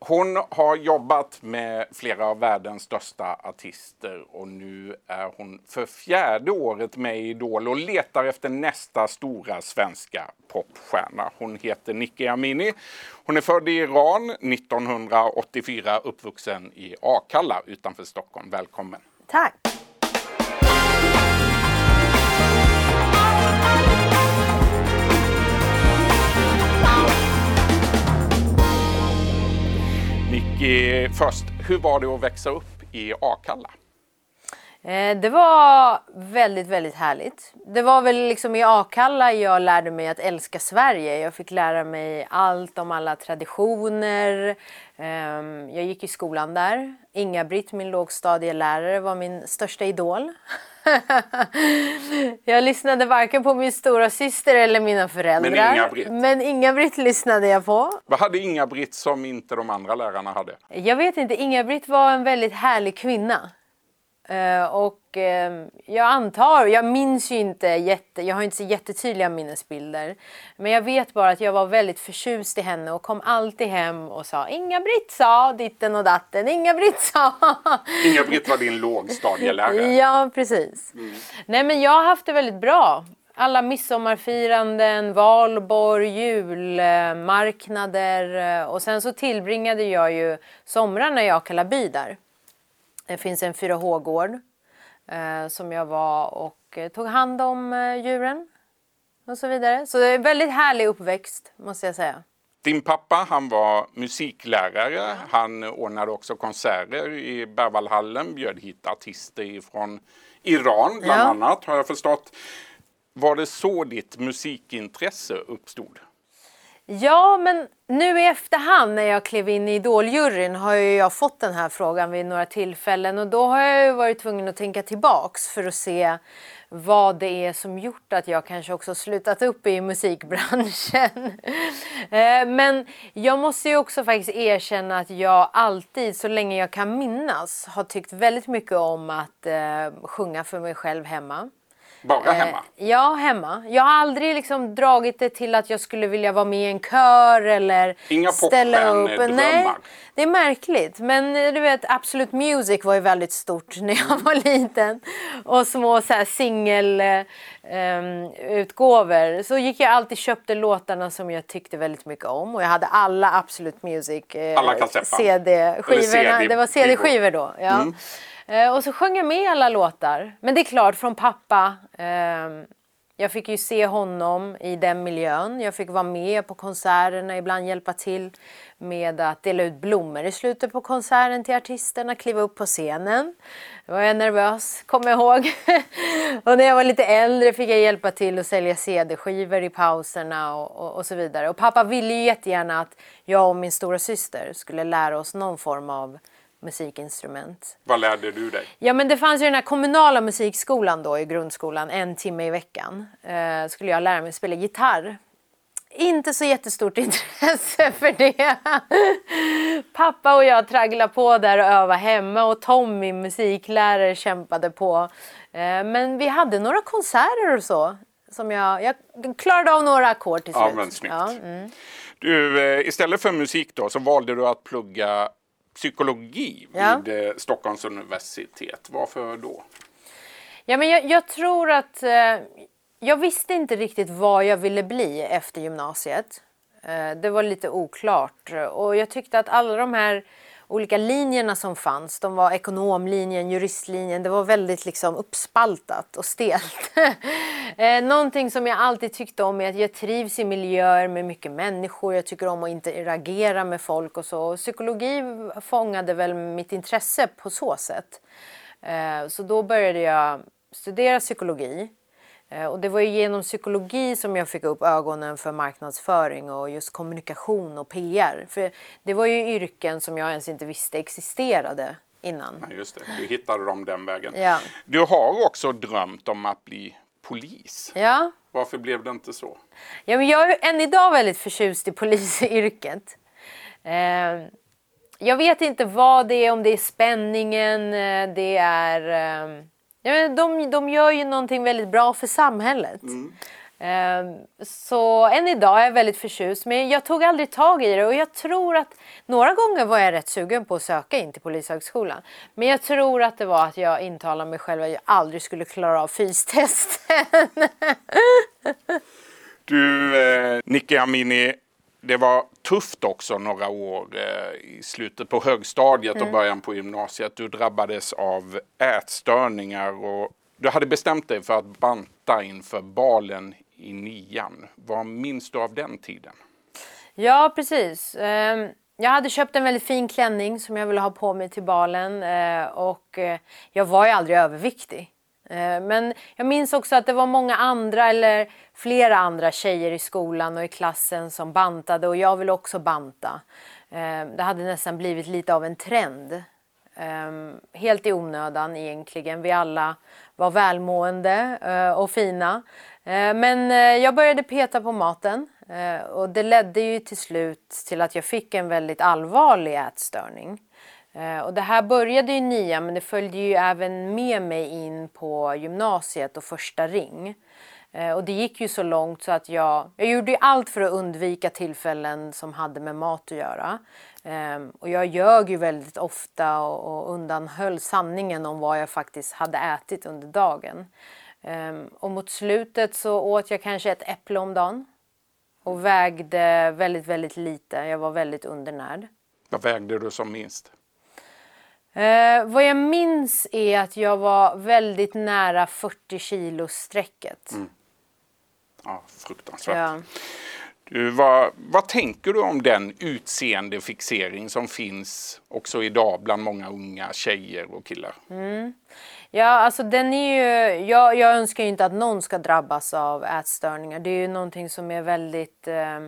Hon har jobbat med flera av världens största artister och nu är hon för fjärde året med i Idol och letar efter nästa stora svenska popstjärna. Hon heter Nicky Amini. Hon är född i Iran 1984, uppvuxen i Akalla utanför Stockholm. Välkommen! Tack! Först, hur var det att växa upp i Akalla? Eh, det var väldigt, väldigt härligt. Det var väl liksom i Akalla jag lärde mig att älska Sverige. Jag fick lära mig allt om alla traditioner. Ehm, jag gick i skolan där. Inga-Britt, min lågstadielärare, var min största idol. jag lyssnade varken på min stora syster eller mina föräldrar. Men Inga-Britt? Men Inga-Britt lyssnade jag på. Vad hade Inga-Britt som inte de andra lärarna hade? Jag vet inte. Inga-Britt var en väldigt härlig kvinna. Uh, och uh, jag antar, jag minns ju inte jätte, jag har inte så jättetydliga minnesbilder. Men jag vet bara att jag var väldigt förtjust i henne och kom alltid hem och sa Inga-Britt sa ditten och datten, Inga-Britt sa. Inga-Britt var din lågstadielärare. ja, precis. Mm. Nej men jag har haft det väldigt bra. Alla midsommarfiranden, valborg, julmarknader och sen så tillbringade jag ju somrarna i Akalaby där. Det finns en 4H-gård eh, som jag var och eh, tog hand om eh, djuren och så vidare. Så det är en väldigt härlig uppväxt måste jag säga. Din pappa han var musiklärare. Han ordnade också konserter i Berwaldhallen, bjöd hit artister från Iran bland ja. annat har jag förstått. Var det så ditt musikintresse uppstod? Ja, men nu i efterhand när jag klev in i Idoljuryn har jag fått den här frågan vid några tillfällen och då har jag varit tvungen att tänka tillbaks för att se vad det är som gjort att jag kanske också slutat upp i musikbranschen. Eh, men jag måste ju också faktiskt erkänna att jag alltid, så länge jag kan minnas, har tyckt väldigt mycket om att eh, sjunga för mig själv hemma. Bara hemma? Eh, ja, hemma. Jag har aldrig liksom dragit det till att jag skulle vilja vara med i en kör eller Inga ställa upp. Inga Nej, det är märkligt. Men eh, du vet, Absolute Music var ju väldigt stort när jag var liten. Och små så här singelutgåvor. Um, så gick jag alltid och köpte låtarna som jag tyckte väldigt mycket om. Och jag hade alla Absolute Music eh, alla CD-skivorna. CD det var CD-skivor då. Ja. Mm. Eh, och så sjöng jag med alla låtar. Men det är klart, från pappa. Eh, jag fick ju se honom i den miljön. Jag fick vara med på konserterna, ibland hjälpa till med att dela ut blommor i slutet på konserten till artisterna, kliva upp på scenen. Då var jag nervös, kommer jag ihåg. och när jag var lite äldre fick jag hjälpa till att sälja CD-skivor i pauserna och, och, och, så vidare. Och pappa ville ju jättegärna att jag och min stora syster skulle lära oss någon form av musikinstrument. Vad lärde du dig? Ja men det fanns ju den här kommunala musikskolan då i grundskolan, en timme i veckan. Eh, skulle jag lära mig spela gitarr. Inte så jättestort intresse för det. Pappa och jag tragglade på där och övade hemma och Tommy, musiklärare, kämpade på. Eh, men vi hade några konserter och så. Som jag, jag klarade av några ackord till slut. Ja, men snyggt. Ja, mm. du, eh, istället för musik då så valde du att plugga psykologi ja. vid eh, Stockholms universitet. Varför då? Ja, men jag, jag tror att eh, jag visste inte riktigt vad jag ville bli efter gymnasiet. Eh, det var lite oklart och jag tyckte att alla de här olika linjerna som fanns. De var ekonomlinjen, juristlinjen. Det var väldigt liksom uppspaltat och stelt. Eh, någonting som jag alltid tyckte om är att jag trivs i miljöer med mycket människor. Jag tycker om att interagera med folk och så. Psykologi fångade väl mitt intresse på så sätt. Eh, så då började jag studera psykologi. Eh, och det var ju genom psykologi som jag fick upp ögonen för marknadsföring och just kommunikation och PR. För det var ju yrken som jag ens inte visste existerade innan. Ja, just det, du hittade dem den vägen. Ja. Du har också drömt om att bli polis. Ja. Varför blev det inte så? Ja, men jag är än idag väldigt förtjust i polisyrket. Eh, jag vet inte vad det är, om det är spänningen, eh, det är Ja, men de, de gör ju någonting väldigt bra för samhället. Mm. Ehm, så än idag är jag väldigt förtjust men jag tog aldrig tag i det och jag tror att några gånger var jag rätt sugen på att söka in till Polishögskolan. Men jag tror att det var att jag intalade mig själv att jag aldrig skulle klara av fystesten. du, eh, Nicke Amini, det var tufft också några år eh, i slutet på högstadiet och mm. början på gymnasiet. Du drabbades av ätstörningar och du hade bestämt dig för att banta inför balen i nian. Vad minns du av den tiden? Ja, precis. Ehm, jag hade köpt en väldigt fin klänning som jag ville ha på mig till balen eh, och eh, jag var ju aldrig överviktig. Eh, men jag minns också att det var många andra eller flera andra tjejer i skolan och i klassen som bantade och jag ville också banta. Eh, det hade nästan blivit lite av en trend. Ehm, helt i onödan egentligen. Vi alla var välmående eh, och fina. Men jag började peta på maten och det ledde ju till slut till att jag fick en väldigt allvarlig ätstörning. Eh, och det här började i nian men det följde ju även med mig in på gymnasiet och första ring. Eh, och det gick ju så långt så att jag, jag gjorde allt för att undvika tillfällen som hade med mat att göra. Ehm, och jag ljög ju väldigt ofta och undanhöll sanningen om vad jag faktiskt hade ätit under dagen. Ehm, och mot slutet så åt jag kanske ett äpple om dagen. Och vägde väldigt, väldigt lite. Jag var väldigt undernärd. Vad vägde du som minst? Uh, vad jag minns är att jag var väldigt nära 40 kilos strecket. Mm. Ja, fruktansvärt. Ja. Du, vad, vad tänker du om den utseendefixering som finns också idag bland många unga tjejer och killar? Mm. Ja, alltså den är ju... Jag, jag önskar ju inte att någon ska drabbas av ätstörningar. Det är ju någonting som är väldigt eh,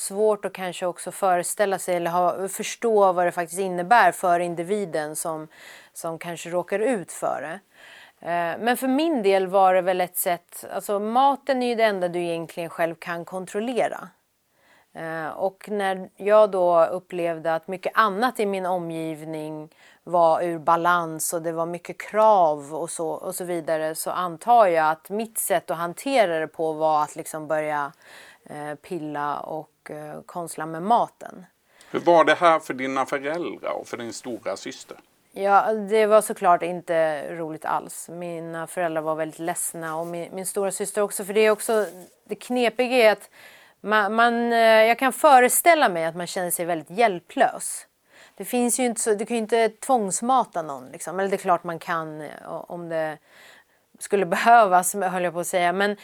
svårt att kanske också föreställa sig eller ha, förstå vad det faktiskt innebär för individen som, som kanske råkar ut för det. Eh, men för min del var det väl ett sätt... Alltså maten är ju det enda du egentligen själv kan kontrollera. Eh, och när jag då upplevde att mycket annat i min omgivning var ur balans och det var mycket krav och så, och så vidare så antar jag att mitt sätt att hantera det på var att liksom börja pilla och eh, konstla med maten. Hur var det här för dina föräldrar och för din stora syster? Ja, det var såklart inte roligt alls. Mina föräldrar var väldigt ledsna och min, min stora syster också. För det är också det knepiga är att man, man, eh, jag kan föreställa mig att man känner sig väldigt hjälplös. Det finns ju inte så, du kan ju inte tvångsmata någon. Liksom. Eller det är klart man kan eh, om det skulle behövas, höll jag på att säga. Men eh,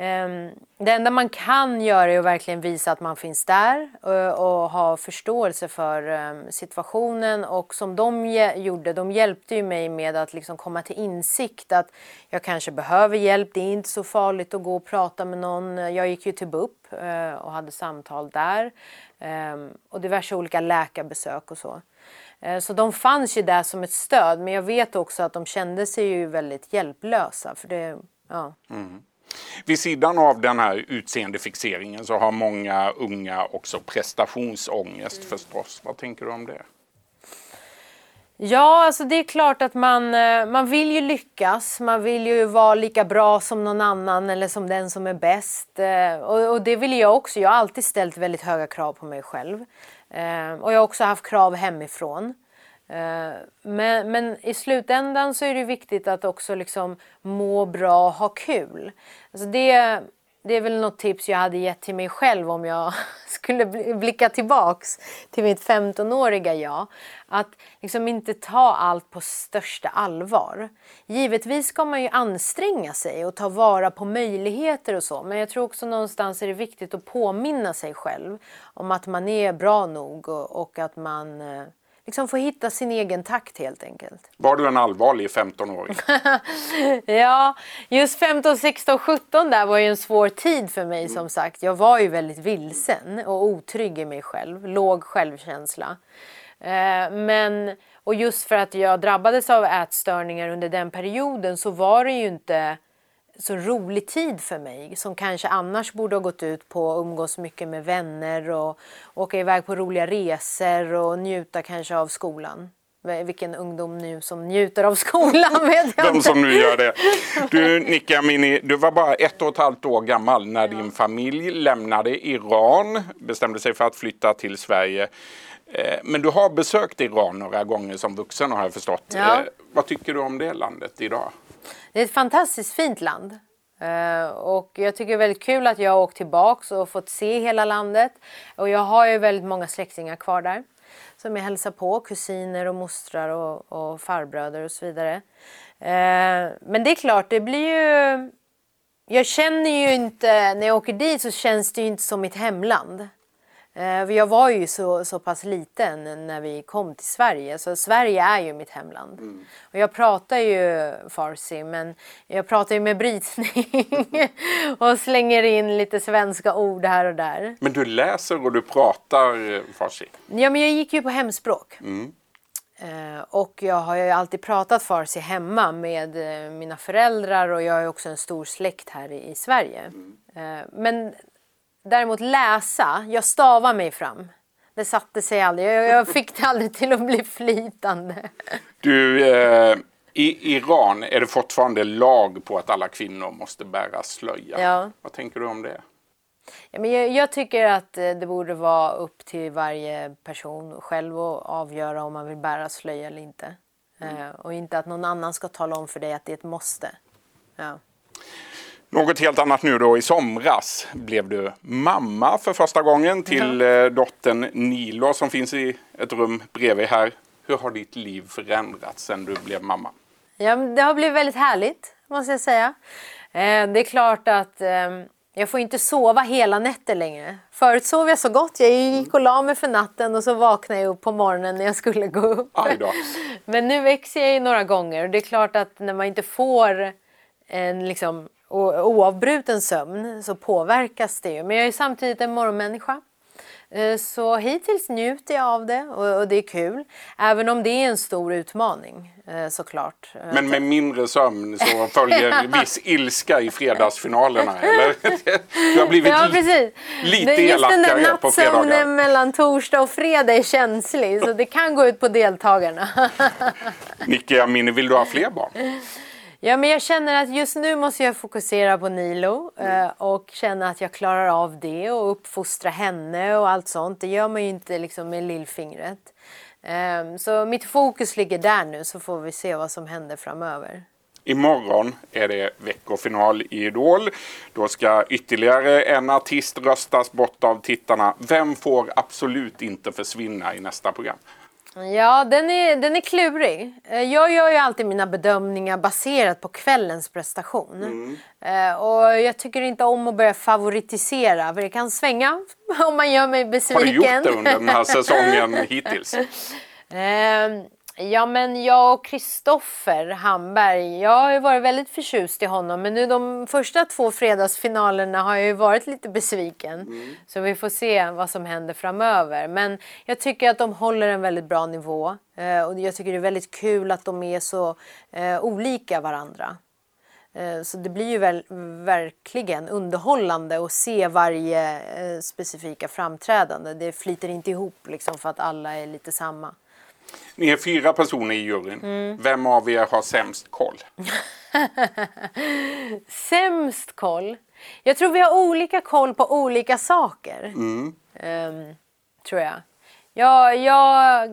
Ehm, det enda man kan göra är att verkligen visa att man finns där eh, och, ha förståelse för ehm, situationen. Och som de gjorde, de hjälpte ju mig med att liksom komma till insikt att jag kanske behöver hjälp. Det är inte så farligt att gå och prata med någon. Jag gick ju till BUP eh, och hade samtal där. Ehm, och diverse olika läkarbesök och så. Eh, så de fanns ju där som ett stöd men jag vet också att de kände sig ju väldigt hjälplösa. För det, ja. Mm. Vid sidan av den här utseendefixeringen så har många unga också prestationsångest mm. förstås. Vad tänker du om det? Ja, alltså det är klart att man, eh, man vill ju lyckas. Man vill ju vara lika bra som någon annan eller som den som är bäst. Eh, och, och det vill jag också. Jag har alltid ställt väldigt höga krav på mig själv. Eh, och jag har också haft krav hemifrån. Eh, men, men, i slutändan så är det viktigt att också liksom må bra och ha kul. Alltså det, det är väl något tips jag hade gett till mig själv om jag skulle blicka tillbaks till mitt 15-åriga jag. Att liksom inte ta allt på största allvar. Givetvis ska man ju anstränga sig och ta vara på möjligheter och så. Men jag tror också någonstans är det viktigt att påminna sig själv om att man är bra nog och, och att man eh, liksom få hitta sin egen takt helt enkelt. Var du en allvarlig 15-åring? ja, just 15, 16, 17 där var ju en svår tid för mig mm. som sagt. Jag var ju väldigt vilsen och otrygg i mig själv, låg självkänsla. Eh, men, och just för att jag drabbades av ätstörningar under den perioden så var det ju inte så rolig tid för mig som kanske annars borde ha gått ut på att umgås mycket med vänner och åka iväg på roliga resor och njuta kanske av skolan. vilken ungdom nu som njuter av skolan vet jag Vem inte. som nu gör det. Du Nika Mini, du var bara ett och ett halvt år gammal när din familj lämnade Iran, bestämde sig för att flytta till Sverige. Eh, Men du har besökt Iran några gånger som vuxen har jag förstått. Ja. Eh, Vad tycker du om det landet idag? Det är ett fantastiskt fint land. Uh, och jag tycker det är väldigt kul att jag har åkt tillbaks och fått se hela landet. Och jag har ju väldigt många släktingar kvar där. Som jag hälsar på, kusiner och mostrar och, och farbröder och så vidare. Uh, men det är klart, det blir ju... Jag känner ju inte, när jag åker dit så känns det ju inte som mitt hemland. Eh, Jag var ju så, så pass liten när vi kom till Sverige, så Sverige är ju mitt hemland. Och jag pratar ju farsi, men jag pratar ju med brytning och slänger in lite svenska ord här och där. Men du läser och du pratar farsi. Ja, men jag gick ju på hemspråk. Eh, och jag har ju alltid pratat farsi hemma med eh, mina föräldrar och jag har ju också en stor släkt här i, Sverige. Eh, men däremot läsa, jag stavar mig fram. Det satte sig aldrig. Jag, jag fick det aldrig till att bli flytande. Du, eh, i Iran är det fortfarande lag på att alla kvinnor måste bära slöja. Ja. Vad tänker du om det? Ja, men jag, jag tycker att eh, det borde vara upp till varje person själv att avgöra om man vill bära slöja eller inte. Eh, och inte att någon annan ska tala om för dig att det är ett måste. Ja. Något helt annat nu då. I somras blev du mamma för första gången till eh, dottern Nilo som finns i ett rum bredvid här. Hur har ditt liv förändrats sedan du blev mamma? Ja, det har blivit väldigt härligt, måste jag säga. Eh, det är klart att eh, jag får inte sova hela nätter längre. Förut sov jag så gott. Jag gick och la mig för natten och så vaknade jag upp på morgonen när jag skulle gå upp. Men nu växer jag ju några gånger och det är klart att när man inte får en liksom o- oavbruten sömn så påverkas det ju. Men jag är samtidigt en morgonmänniska. Eh, Så hittills njuter jag av det och och det är kul. Även om det är en stor utmaning eh, såklart. Eh, Men med mindre sömn så följer viss ilska i fredagsfinalerna, eller? Du har blivit Ja, precis. lite Det- Just den där elakare på fredagar. nattsömnen mellan torsdag och fredag är känslig så det kan gå ut på deltagarna. Nicke Amini, vill du ha fler barn? Ja, men jag känner att just nu måste jag fokusera på Nilo mm. och känna att jag klarar av det och uppfostra henne och allt sånt. Det gör man ju inte liksom med lillfingret. Ehm, så mitt fokus ligger där nu så får vi se vad som händer framöver. Imorgon är det veckofinal i Idol. Då ska ytterligare en artist röstas bort av tittarna. Vem får absolut inte försvinna i nästa program? Ja, den är, den är klurig. Eh, Jag gör ju alltid mina bedömningar baserat på kvällens prestation. Eh, Och jag tycker inte om att börja favoritisera för det kan svänga om man gör mig Har besviken. du gjort det under den här säsongen hittills? Ja, men jag och Kristoffer Hamberg, jag har ju varit väldigt förtjust i honom men nu de första två fredagsfinalerna har jag ju varit lite besviken. Så vi får se vad som händer framöver. Men jag tycker att de håller en väldigt bra nivå eh, och jag tycker det är väldigt kul att de är så eh, olika varandra. Eh, Så det blir ju väl, verkligen underhållande att se varje specifika framträdande. Det flyter inte ihop liksom för att alla är lite samma. Ni är fyra personer i juryn. Vem av er har sämst koll? Sämst koll? Jag tror vi har olika koll på olika saker. Ehm, tror jag. jag. Jag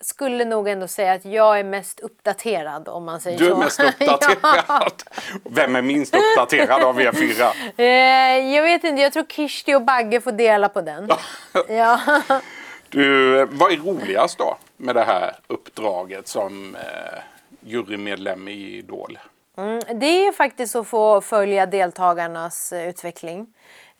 skulle nog ändå säga att jag är mest uppdaterad om man säger Du är så. mest uppdaterad. Vem är minst uppdaterad av er fyra? Eh, jag vet inte, jag tror Kirsti och Bagge får dela på den. ja. Du, vad är roligast då med det här uppdraget som eh, jurymedlem i Idol? Mm, det är faktiskt att få följa deltagarnas eh, utveckling.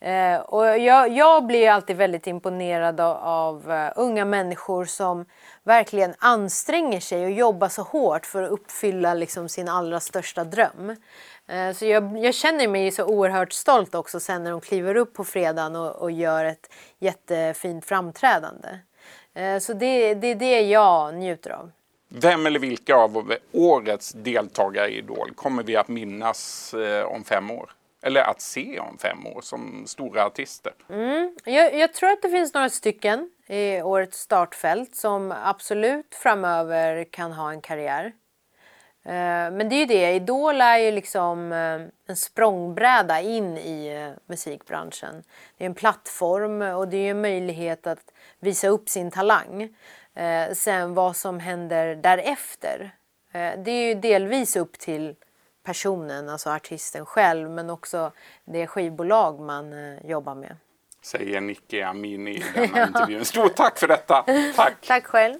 Eh, och jag, jag blir alltid väldigt imponerad av, av uh, unga människor som verkligen anstränger sig och jobbar så hårt för att uppfylla liksom, sin allra största dröm. Eh, så jag, jag känner mig så oerhört stolt också sen när de kliver upp på fredagen och, och gör ett jättefint framträdande. Eh, så det, det är det jag njuter av. Vem eller vilka av årets deltagare i Idol kommer vi att minnas eh, om fem år? eller att se om fem år som stora artister? Mm. Jag, jag, tror att det finns några stycken i årets startfält som absolut framöver kan ha en karriär. Eh, men det är ju det, Idol är ju liksom eh, en språngbräda in i eh, musikbranschen. Det är en plattform och det är en möjlighet att visa upp sin talang. Sen vad som händer därefter, det är ju delvis upp till personen, alltså artisten själv, men också det skivbolag man jobbar med. Säger Nicky Amini i denna intervjun. Stort tack för detta! Tack! tack själv!